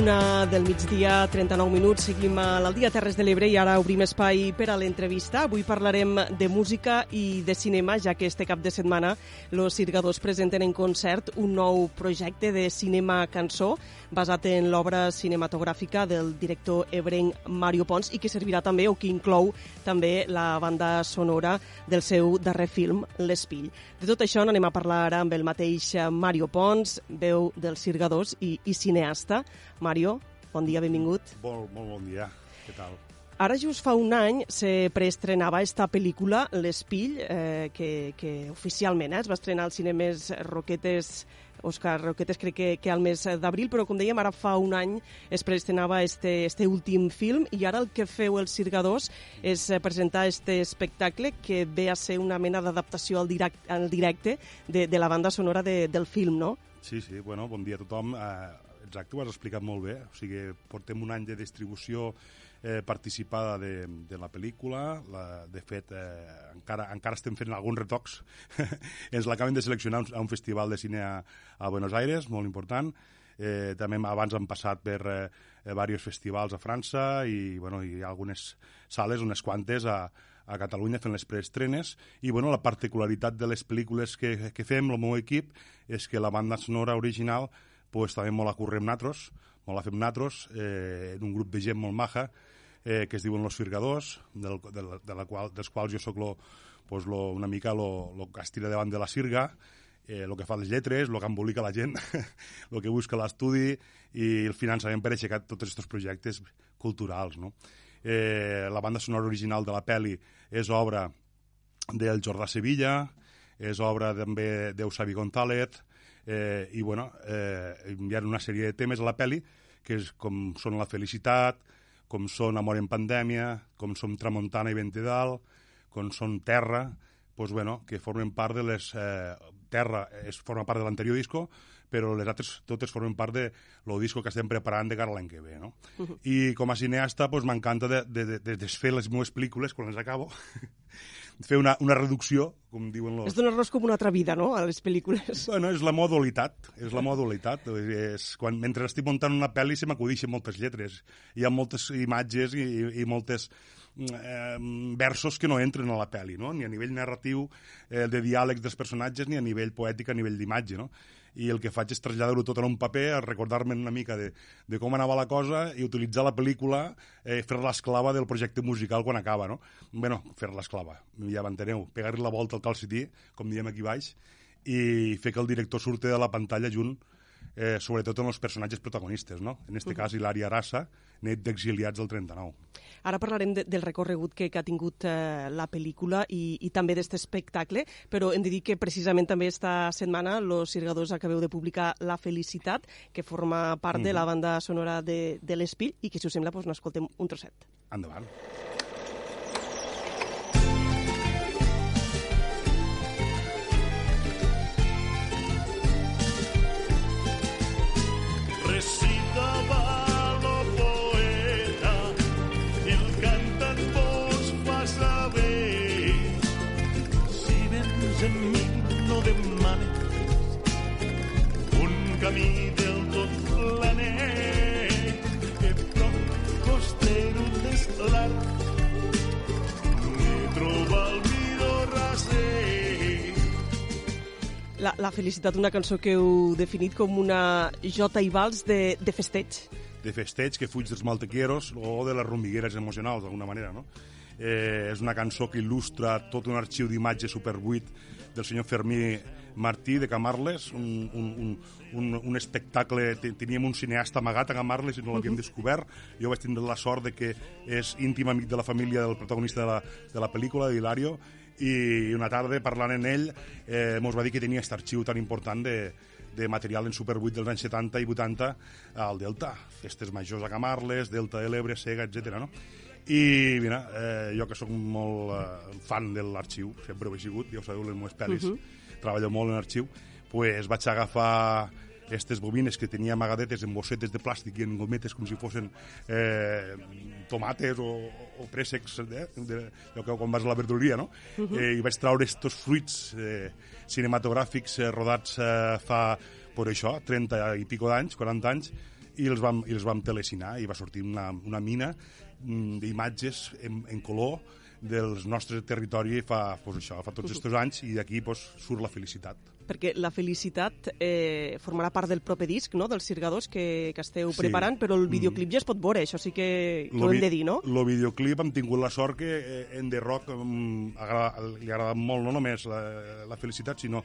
Una del migdia, 39 minuts, seguim a l'Aldia Terres de l'Ebre i ara obrim espai per a l'entrevista. Avui parlarem de música i de cinema, ja que este cap de setmana los Sirgadors presenten en concert un nou projecte de cinema-cançó basat en l'obra cinematogràfica del director ebrenc Mario Pons i que servirà també, o que inclou també la banda sonora del seu darrer film, L'Espill. De tot això n'anem a parlar ara amb el mateix Mario Pons, veu dels Sirgadors i, i cineasta. Mario, bon dia, benvingut. Molt, molt bon dia. Què tal? Ara just fa un any se preestrenava esta pel·lícula, L'Espill, eh, que, que oficialment eh, es va estrenar als cinemes Roquetes Òscar Roquetes crec que, que al mes d'abril, però com dèiem, ara fa un any es preestrenava este, este últim film i ara el que feu els Sirgadors és eh, presentar este espectacle que ve a ser una mena d'adaptació al, direct, al directe de, de la banda sonora de, del film, no? Sí, sí, bueno, bon dia a tothom. Uh, exacte, ho has explicat molt bé. O sigui, portem un any de distribució eh, participada de, de la pel·lícula. La, de fet, eh, encara, encara estem fent alguns retocs. Ens l'acaben de seleccionar a un festival de cine a, a Buenos Aires, molt important. Eh, també abans han passat per eh, diversos festivals a França i, bueno, ha algunes sales, unes quantes, a, a Catalunya fent les preestrenes i bueno, la particularitat de les pel·lícules que, que fem, el meu equip, és que la banda sonora original pues, també molt la correm natros, molt la fem natros, eh, en un grup de gent molt maja, eh, que es diuen Los Firgadors, del, de, la, de la qual, dels quals jo sóc lo, pues, lo, una mica lo, lo que estira davant de la sirga, eh, el que fa les lletres, el que embolica la gent, el que busca l'estudi i el finançament per aixecar tots aquests projectes culturals. No? Eh, la banda sonora original de la peli és obra del Jordà Sevilla, és obra també d'Eusabi González, eh, i bueno, eh, hi ha una sèrie de temes a la peli que és com són la felicitat, com són Amor en pandèmia, com són Tramuntana i Ventedal, com són Terra, pues, bueno, que formen part de les... Eh, Terra es forma part de l'anterior disco, però les altres totes formen part de lo disco que estem preparant de cara l'any que ve, no? Uh -huh. I com a cineasta, pues, m'encanta de, de, de, de desfer les meves pel·lícules quan les acabo fer una, una reducció, com diuen los... És donar-nos com una altra vida, no?, a les pel·lícules. Bueno, és la modulitat, és la modulitat. És quan, mentre estic muntant una pel·li se m'acudixen moltes lletres. Hi ha moltes imatges i, i, i moltes eh, versos que no entren a la pel·li, no? ni a nivell narratiu eh, de diàlegs dels personatges, ni a nivell poètic, a nivell d'imatge. No? i el que faig és traslladar-ho tot en un paper, a recordar-me una mica de, de com anava la cosa i utilitzar la pel·lícula, eh, fer l'esclava del projecte musical quan acaba, no? bueno, fer l'esclava, ja m'enteneu, pegar-li la volta al calcití, com diem aquí baix, i fer que el director surti de la pantalla junt eh, sobretot en els personatges protagonistes, no? En este uh -huh. cas, Hilari Arassa, net d'exiliats del 39. Ara parlarem de, del recorregut que, que ha tingut eh, la pel·lícula i, i també d'aquest espectacle, però hem de dir que precisament també esta setmana los Sirgadors acabeu de publicar La Felicitat, que forma part uh -huh. de la banda sonora de, de l'Espill, i que, si us sembla, doncs, n'escoltem un trosset. Endavant. recitava camí del tot planer que prop costero d'eslar me troba el millor raser La, la felicitat, una cançó que heu definit com una jota i vals de, de festeig. De festeig que fuig dels maltequieros o de les romigueres emocionals, d'alguna manera, no? Eh, és una cançó que il·lustra tot un arxiu d'imatge superbuit del senyor Fermí Martí de Camarles, un, un, un, un, un espectacle, teníem un cineasta amagat a Camarles i no l'havíem uh -huh. descobert, jo vaig tindre la sort de que és íntim amic de la família del protagonista de la, de la pel·lícula, d'Hilario, i una tarda parlant en ell eh, mos va dir que tenia aquest arxiu tan important de, de material en Super 8 dels anys 70 i 80 al Delta, festes majors a Camarles, Delta de l'Ebre, Sega, etc. No? I mira, eh, jo que sóc molt eh, fan de l'arxiu, sempre ho he sigut, ja ho sabeu, les meves pel·lis, uh -huh. Treballo molt en arxiu, pues vaig agafar aquestes bobines que tenia amagadetes en bossetes de plàstic i en gometes com si fossin eh, tomates o, o préssecs eh, de, de, de, quan vas a la verduleria, no? Uh -huh. eh, I vaig traure estos fruits eh, cinematogràfics eh, rodats eh, fa, per això, 30 i pico d'anys, 40 anys, i els vam, i els vam telecinar i va sortir una, una mina mm, d'imatges en, en color dels nostres territori fa, pues això, fa tots aquests anys i d'aquí pues, surt la felicitat. Perquè la felicitat eh, formarà part del proper disc, no?, dels Sirgadors que, que esteu sí. preparant, però el videoclip ja es pot veure, això sí que, que ho hem de dir, no? El videoclip hem tingut la sort que eh, en The Rock um, agrada, li ha agradat molt, no només la, la felicitat, sinó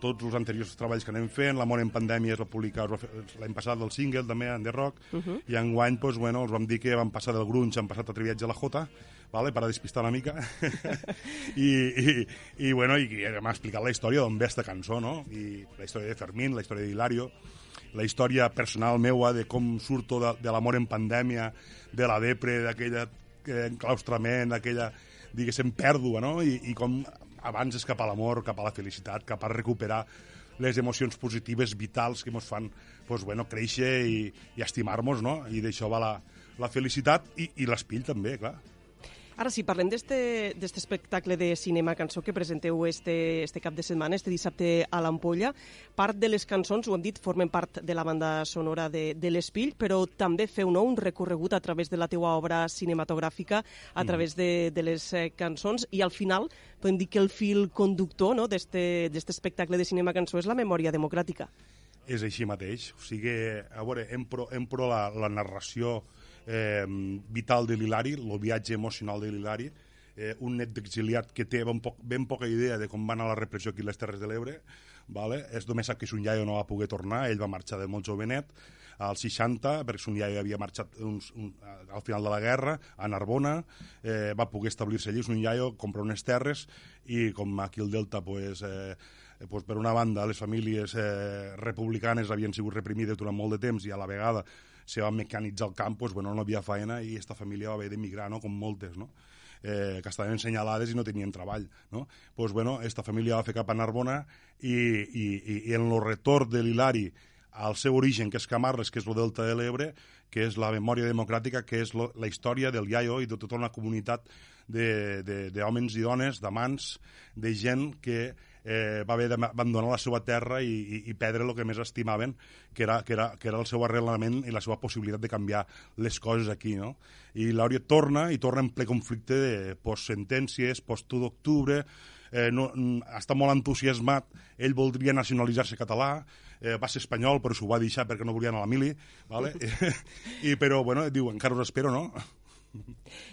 tots els anteriors treballs que anem fent, L'amor en pandèmia es va publicar l'any passat del single també, en The Rock, uh -huh. i enguany pues, bueno, els vam dir que vam passar del grunge, han passat a Triviatge a la Jota, vale? per a despistar una mica, I, i, i, bueno, i, i m'ha explicat la història d'on ve aquesta cançó, no? I la història de Fermín, la història d'Hilario, la història personal meua de com surto de, de l'amor en pandèmia, de la depre, d'aquella eh, enclaustrament, d'aquella, diguéssim, pèrdua, no? I, i com abans és cap a l'amor, cap a la felicitat, cap a recuperar les emocions positives, vitals, que ens fan pues, bueno, créixer i, i estimar-nos, no? I d'això va la, la felicitat i, i l'espill també, clar. Ara sí, parlem d'este d'este espectacle de cinema cançó que presenteu este, este cap de setmana, este dissabte a l'Ampolla. Part de les cançons, ho hem dit, formen part de la banda sonora de, de l'Espill, però també feu no, un recorregut a través de la teua obra cinematogràfica, a través de, de les eh, cançons, i al final podem dir que el fil conductor no, d'este d'este espectacle de cinema cançó és la memòria democràtica. és així mateix. O sigui, a veure, em pro, pro la, la narració eh, vital de l'Hilari, el viatge emocional de l'Hilari, eh, un net d'exiliat que té ben, poc, ben poca idea de com va anar la repressió aquí a les Terres de l'Ebre, vale? és només sap que son iaio no va poder tornar, ell va marxar de molt jovenet, als 60, perquè son iaio havia marxat uns, un, al final de la guerra, a Narbona, eh, va poder establir-se allí, son iaio compra unes terres, i com aquí al Delta, pues, eh, pues, per una banda, les famílies eh, republicanes havien sigut reprimides durant molt de temps i a la vegada se va mecanitzar el camp, pues, bueno, no havia feina i esta família va haver d'emigrar, no? com moltes, no? eh, que estaven senyalades i no tenien treball. No? Pues, bueno, esta família va fer cap a Narbona i, i, i, en el retorn de l'Hilari al seu origen, que és Camarles, que és el Delta de l'Ebre, que és la memòria democràtica, que és lo, la història del iaio i de tota una comunitat d'homes i dones, d'amants, de gent que eh, va haver d'abandonar la seva terra i, i, i perdre el que més estimaven, que era, que, era, que era el seu arrelament i la seva possibilitat de canviar les coses aquí, no? I l'Àurea torna, i torna en ple conflicte de post-sentències, post-1 d'octubre, eh, no, mm, està molt entusiasmat, ell voldria nacionalitzar-se català, eh, va ser espanyol, però s'ho va deixar perquè no volia anar a la mili, vale? I, però, bueno, diu, encara us espero, no?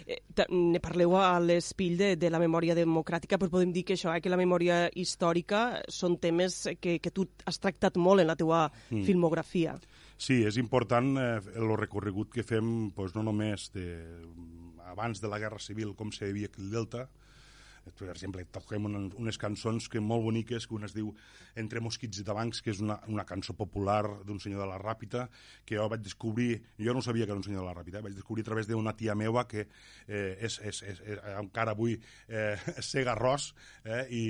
Eh, ne parleu a l'espill de, de la memòria democràtica, però podem dir que això, eh, que la memòria històrica són temes que, que tu has tractat molt en la teua mm. filmografia. Sí, és important eh, el recorregut que fem pues, no només de, abans de la Guerra Civil, com se vivia al Delta, per exemple, toquem una, unes cançons que molt boniques, que una es diu Entre mosquits i tabancs, que és una, una cançó popular d'un senyor de la Ràpita, que jo vaig descobrir, jo no sabia que era un senyor de la Ràpita, eh? vaig descobrir a través d'una tia meva que eh, és, és, és, és, encara avui eh, sega arròs, eh, i,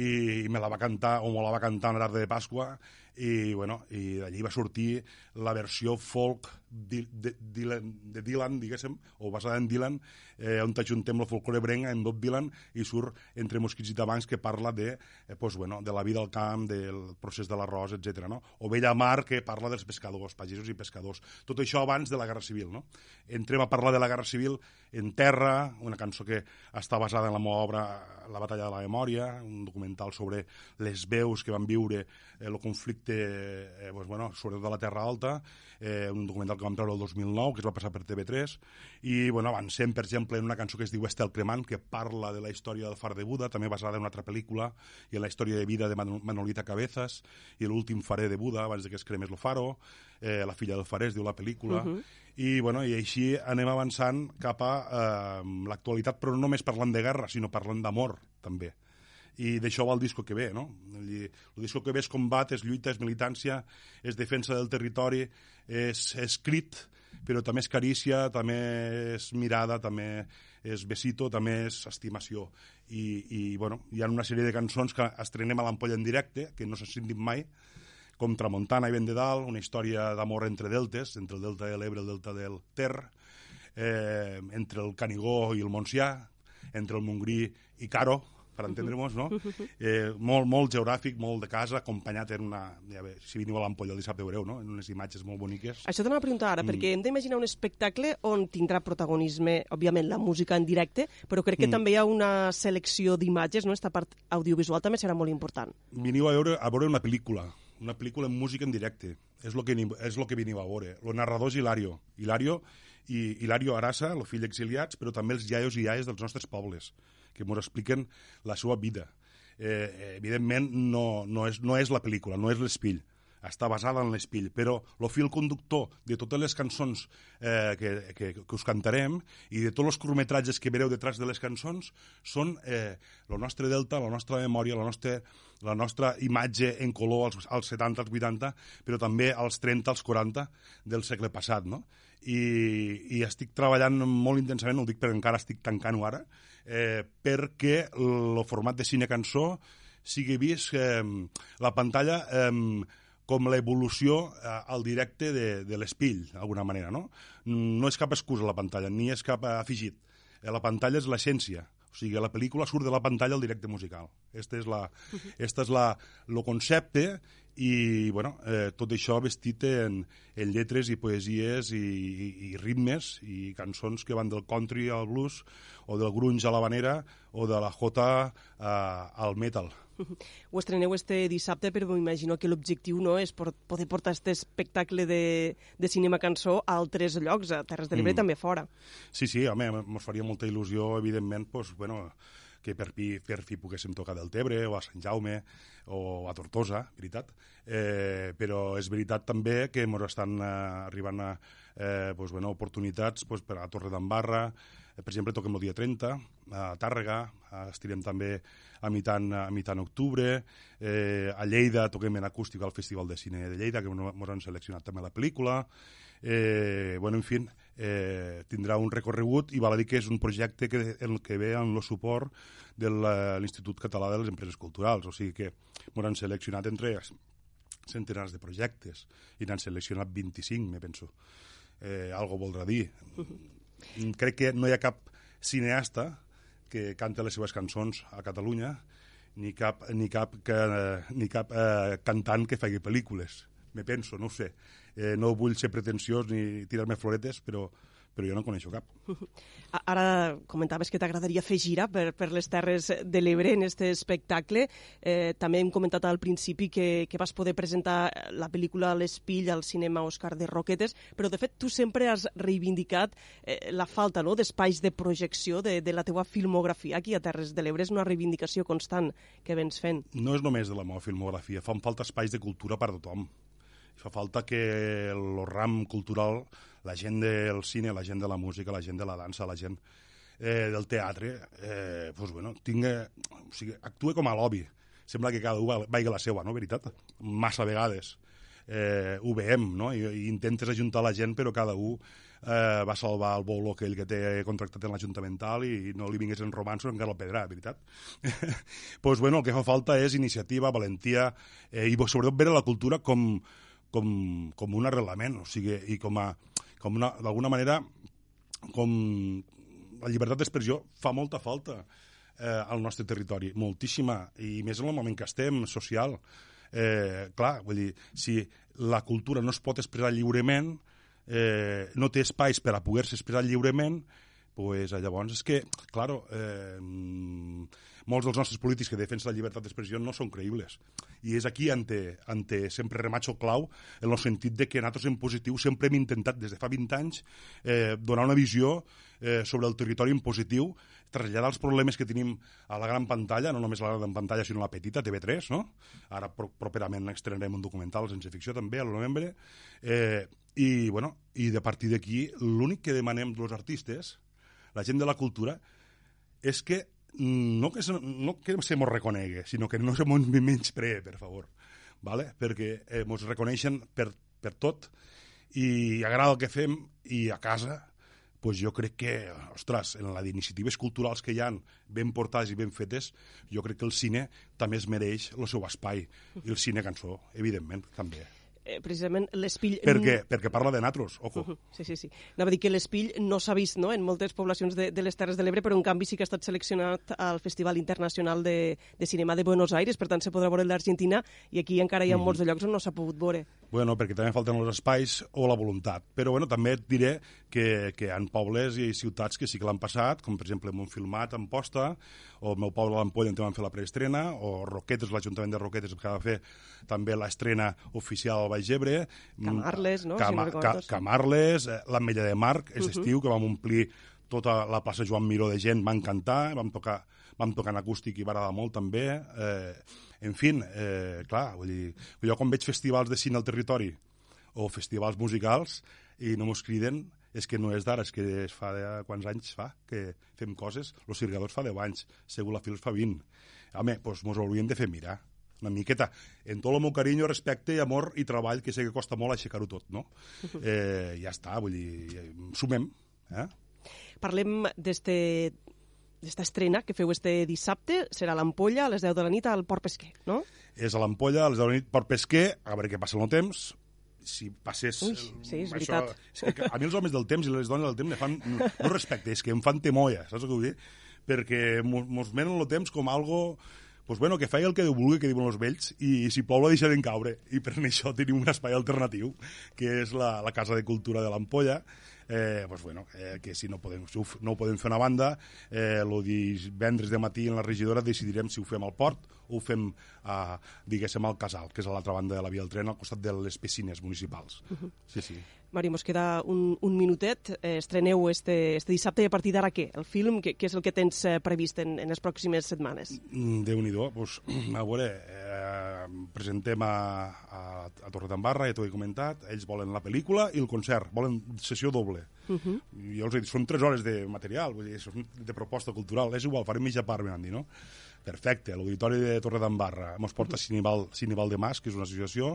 i me la va cantar, o me la va cantar en l'art de Pasqua, i, bueno, i d'allí va sortir la versió folk de, de, Dylan, de Dylan, diguéssim, o basada en Dylan, eh, on ajuntem el folklore brenga en Bob Dylan i surt entre mosquits i tabancs que parla de, eh, pues, bueno, de la vida al camp, del procés de l'arròs, etc. No? O Bella Mar, que parla dels pescadors, pagesos i pescadors. Tot això abans de la Guerra Civil. No? Entrem a parlar de la Guerra Civil en Terra, una cançó que està basada en la meva obra La batalla de la memòria, un documental sobre les veus que van viure eh, el conflicte, eh, pues, bueno, sobretot de la Terra Alta, eh, un documental que vam treure el 2009, que es va passar per TV3, i bueno, avancem, per exemple, en una cançó que es diu Estel Cremant, que parla de la història del far de Buda, també basada en una altra pel·lícula, i en la història de vida de Man- Manolita Cabezas, i l'últim farer de Buda, abans de que es cremés el faro, eh, la filla del farer, es diu la pel·lícula, uh -huh. i, bueno, i així anem avançant cap a eh, l'actualitat, però no només parlant de guerra, sinó parlant d'amor, també i d'això va el disco que ve, no? El disco que ve és combat, és lluita, és militància, és defensa del territori, és, és crit, però també és carícia, també és mirada, també és besito, també és estimació. I, i bueno, hi ha una sèrie de cançons que estrenem a l'Ampolla en directe, que no s'ha sentit mai, com Tramuntana i Vent de Dalt, una història d'amor entre deltes, entre el delta de l'Ebre i el delta del Ter, eh, entre el Canigó i el Montsià, entre el Montgrí i Caro, per entendre-nos, no? Eh, molt, molt geogràfic, molt de casa, acompanyat en una... Ja bé, si veniu a l'Ampolla el dissabte veureu, no? En unes imatges molt boniques. Això t'anava a preguntar ara, mm. perquè hem d'imaginar un espectacle on tindrà protagonisme, òbviament, la música en directe, però crec que mm. també hi ha una selecció d'imatges, no? Esta part audiovisual també serà molt important. Veniu a veure, a veure una pel·lícula, una pel·lícula amb música en directe. És el que, és lo que veniu a veure. El narrador és Hilario. Hilario i Hilario Arasa, el fill exiliats, però també els iaios i iaies dels nostres pobles que ens expliquen la seva vida. Eh, evidentment, no, no, és, no és la pel·lícula, no és l'espill, està basada en l'espill, però el fil conductor de totes les cançons eh, que, que, que us cantarem i de tots els curtmetratges que vereu detrás de les cançons són eh, nostre delta, la nostra memòria, la nostra, la nostra imatge en color als, als 70, als 80, però també als 30, als 40 del segle passat, no? I, i estic treballant molt intensament, ho dic perquè encara estic tancant-ho ara, eh, perquè el format de cine-cançó sigui vist eh, la pantalla eh, com l'evolució eh, al directe de, de l'espill, d'alguna manera, no? No és cap excusa la pantalla, ni és cap afegit. Eh, la pantalla és l'essència, o sigui, la pel·lícula surt de la pantalla al directe musical. Este és la, este és la, el concepte i bueno, eh, tot això vestit en, en lletres i poesies i, i, i ritmes i cançons que van del country al blues o del grunge a la vanera o de la jota eh, al metal. Ho estreneu este dissabte, però m'imagino que l'objectiu no és poder portar aquest espectacle de, de cinema-cançó a altres llocs, a Terres de l'Ebre mm. també fora. Sí, sí, home, mos faria molta il·lusió, evidentment, pues, bueno, que per, pi, per fi poguéssim tocar del Tebre o a Sant Jaume o a Tortosa, veritat. Eh, però és veritat també que ens estan eh, arribant a, eh, pues, bueno, oportunitats pues, per a Torre d'Embarra, per exemple, toquem el dia 30, a Tàrrega, eh, estirem també a mitant, a mitant octubre, eh, a Lleida toquem en acústic al Festival de Cine de Lleida, que ens han seleccionat també la pel·lícula, eh, bueno, en fi, eh, tindrà un recorregut i val a dir que és un projecte que, en el que ve amb el suport de l'Institut Català de les Empreses Culturals, o sigui que ens han seleccionat entre centenars de projectes i n'han seleccionat 25, me penso. Eh, algo voldrà dir. Crec que no hi ha cap cineasta que canta les seves cançons a Catalunya ni cap, ni cap, que, ni cap eh, cantant que faci pel·lícules. Me penso, no sé eh, no vull ser pretensiós ni tirar-me floretes, però, però jo no coneixo cap. Ara comentaves que t'agradaria fer gira per, per les Terres de l'Ebre en aquest espectacle. Eh, també hem comentat al principi que, que vas poder presentar la pel·lícula L'Espill al cinema Òscar de Roquetes, però de fet tu sempre has reivindicat eh, la falta no, d'espais de projecció de, de la teua filmografia aquí a Terres de l'Ebre. És una reivindicació constant que vens fent. No és només de la meva filmografia, fan falta espais de cultura per a tothom Fa falta que el ram cultural, la gent del cine, la gent de la música, la gent de la dansa, la gent eh, del teatre, eh, pues, bueno, tinga, o sigui, actue com a lobby. Sembla que cada un vagi la seva, no? Veritat? Massa vegades eh, ho veiem, no? I, i intentes ajuntar la gent, però cada un eh, va salvar el bolo aquell que té contractat en l'Ajuntamental i no li vingués en romanços encara el pedrà, veritat? pues, bueno, el que fa falta és iniciativa, valentia eh, i sobretot veure la cultura com, com, com un arrelament, o sigui, i com a, com una, d'alguna manera, com la llibertat d'expressió fa molta falta eh, al nostre territori, moltíssima, i més en el moment que estem, social. Eh, clar, vull dir, si la cultura no es pot expressar lliurement, eh, no té espais per a poder-se expressar lliurement, pues, llavors és que, claro, eh, molts dels nostres polítics que defensen la llibertat d'expressió no són creïbles. I és aquí ante, ante sempre remacho clau en el sentit de que nosaltres en positiu sempre hem intentat des de fa 20 anys eh, donar una visió eh, sobre el territori en positiu, traslladar els problemes que tenim a la gran pantalla, no només a la gran pantalla sinó a la petita, TV3, no? Ara pro properament estrenarem un documental sense ficció també al novembre. Eh, i, bueno, i de partir d'aquí l'únic que demanem dels artistes, la gent de la cultura, és que no que, no que se mos reconegui, sinó que no se mos menyspree, per favor, ¿vale? perquè eh, mos reconeixen per, per tot i agrada el que fem i a casa pues jo crec que, ostres, en la d'iniciatives culturals que hi han ben portades i ben fetes, jo crec que el cine també es mereix el seu espai, i el cine cançó, evidentment, també. Eh, precisament l'Espill... Perquè, perquè parla de natros, ojo. Uh -huh. Sí, sí, sí. Anava a dir que l'Espill no s'ha vist no? en moltes poblacions de, de les Terres de l'Ebre, però en canvi sí que ha estat seleccionat al Festival Internacional de, de Cinema de Buenos Aires, per tant se podrà veure l'Argentina, i aquí encara hi ha molts de llocs on no s'ha pogut veure. Bueno, perquè també falten els espais o la voluntat. Però bueno, també et diré que, que hi ha pobles i ciutats que sí que l'han passat, com per exemple Montfilmat, Amposta, o el meu poble, l'Ampolla, on van fer la preestrena, o Roquetes, l'Ajuntament de Roquetes, que va fer també l'estrena oficial al Baix Ebre. Camarles, no? Cama, si no Ca. Camarles, eh, l'Ametlla de Marc, és Uh -huh. estiu, que vam omplir tota la plaça Joan Miró de gent, van cantar, vam tocar, vam tocar en acústic i va agradar molt també. Eh, en fi, eh, clar, vull dir, jo quan veig festivals de cine al territori o festivals musicals i no mos criden, és que no és d'ara, és que es fa de quants anys fa que fem coses. Los Sirgadors fa 10 anys, Segur la Fils fa 20. Home, doncs mos haurien de fer mirar una miqueta, en tot el meu carinyo, respecte i amor i treball, que sé que costa molt aixecar-ho tot, no? Eh, ja està, vull dir, eh, sumem, eh? Parlem d'este d'esta estrena que feu este dissabte, serà a l'Ampolla a les 10 de la nit al Port Pesquer, no? És a l'Ampolla, a les 10 de la nit, per pesquer, a veure què passa en el temps, si passés... Ui, sí, és això, veritat. és que a mi els homes del temps i les dones del temps me fan, no, no respecte, és que em fan temoia, saps que vull dir? Perquè mos, menen el temps com algo pues bueno, que faci el que Déu vulgui, que diuen els vells, i si plou la deixarem caure. I per això tenim un espai alternatiu, que és la, la Casa de Cultura de l'Ampolla, eh, pues bueno, eh, que si no, podem, si no ho podem fer una banda, eh, el divendres de matí en la regidora decidirem si ho fem al port ho fem, a, diguéssim, al Casal, que és a l'altra banda de la via del tren, al costat de les piscines municipals. Sí, sí. Mari, mos queda un, un minutet. Eh, estreneu este, este dissabte i a partir d'ara què? El film, què, què és el que tens eh, previst en, en les pròximes setmanes? Mm, Déu-n'hi-do, pues, a veure, eh, presentem a, a, a Torredembarra, ja t'ho he comentat, ells volen la pel·lícula i el concert, volen sessió doble. Uh -huh. Jo els he dit, són tres hores de material, vull dir, de proposta cultural, és igual, farem mitja part, m'han dit, no? Perfecte, l'Auditori de Torredembarra mos porta Cineval, Cineval de Mas, que és una associació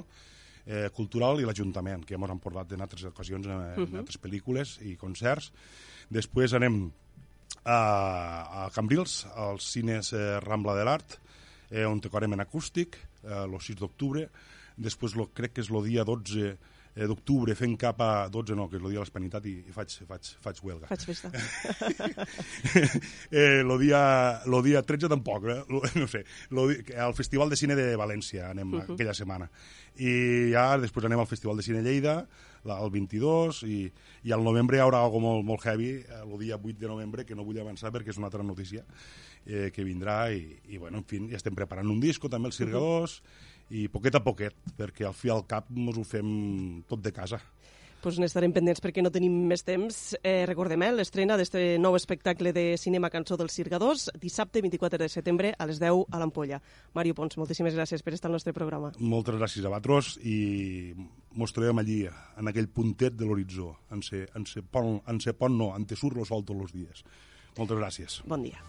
eh, cultural, i l'Ajuntament, que ja ens han portat en altres ocasions, en, en altres pel·lícules i concerts. Després anem a, a Cambrils, als cines eh, Rambla de l'Art, eh, on tocarem en acústic, eh, el 6 d'octubre. Després lo, crec que és el dia 12 eh, d'octubre, fent cap a 12, no, que és el dia de l'Hispanitat, i, i faig, faig, faig huelga. Faig festa. eh, lo, dia, lo dia 13 tampoc, eh? Lo, no sé, lo, al Festival de Cine de València anem uh -huh. aquella setmana. I ja després anem al Festival de Cine Lleida, la, el 22, i, i al novembre hi haurà algo molt, molt heavy, eh, el dia 8 de novembre, que no vull avançar perquè és una altra notícia eh, que vindrà, i, i bueno, en fi, ja estem preparant un disco, també els Sirgadors, i poquet a poquet, perquè al fi al cap mos ho fem tot de casa. pues n'estarem pendents perquè no tenim més temps. Eh, recordem, eh, l'estrena d'este nou espectacle de cinema Cançó dels Cirgadors, dissabte 24 de setembre a les 10 a l'Ampolla. Mario Pons, moltíssimes gràcies per estar al nostre programa. Moltes gràcies a vosaltres i mos trobem allí, en aquell puntet de l'horitzó. En se, en se pon, en se pon no, en te surt lo sol tots els dies. Moltes gràcies. Bon dia.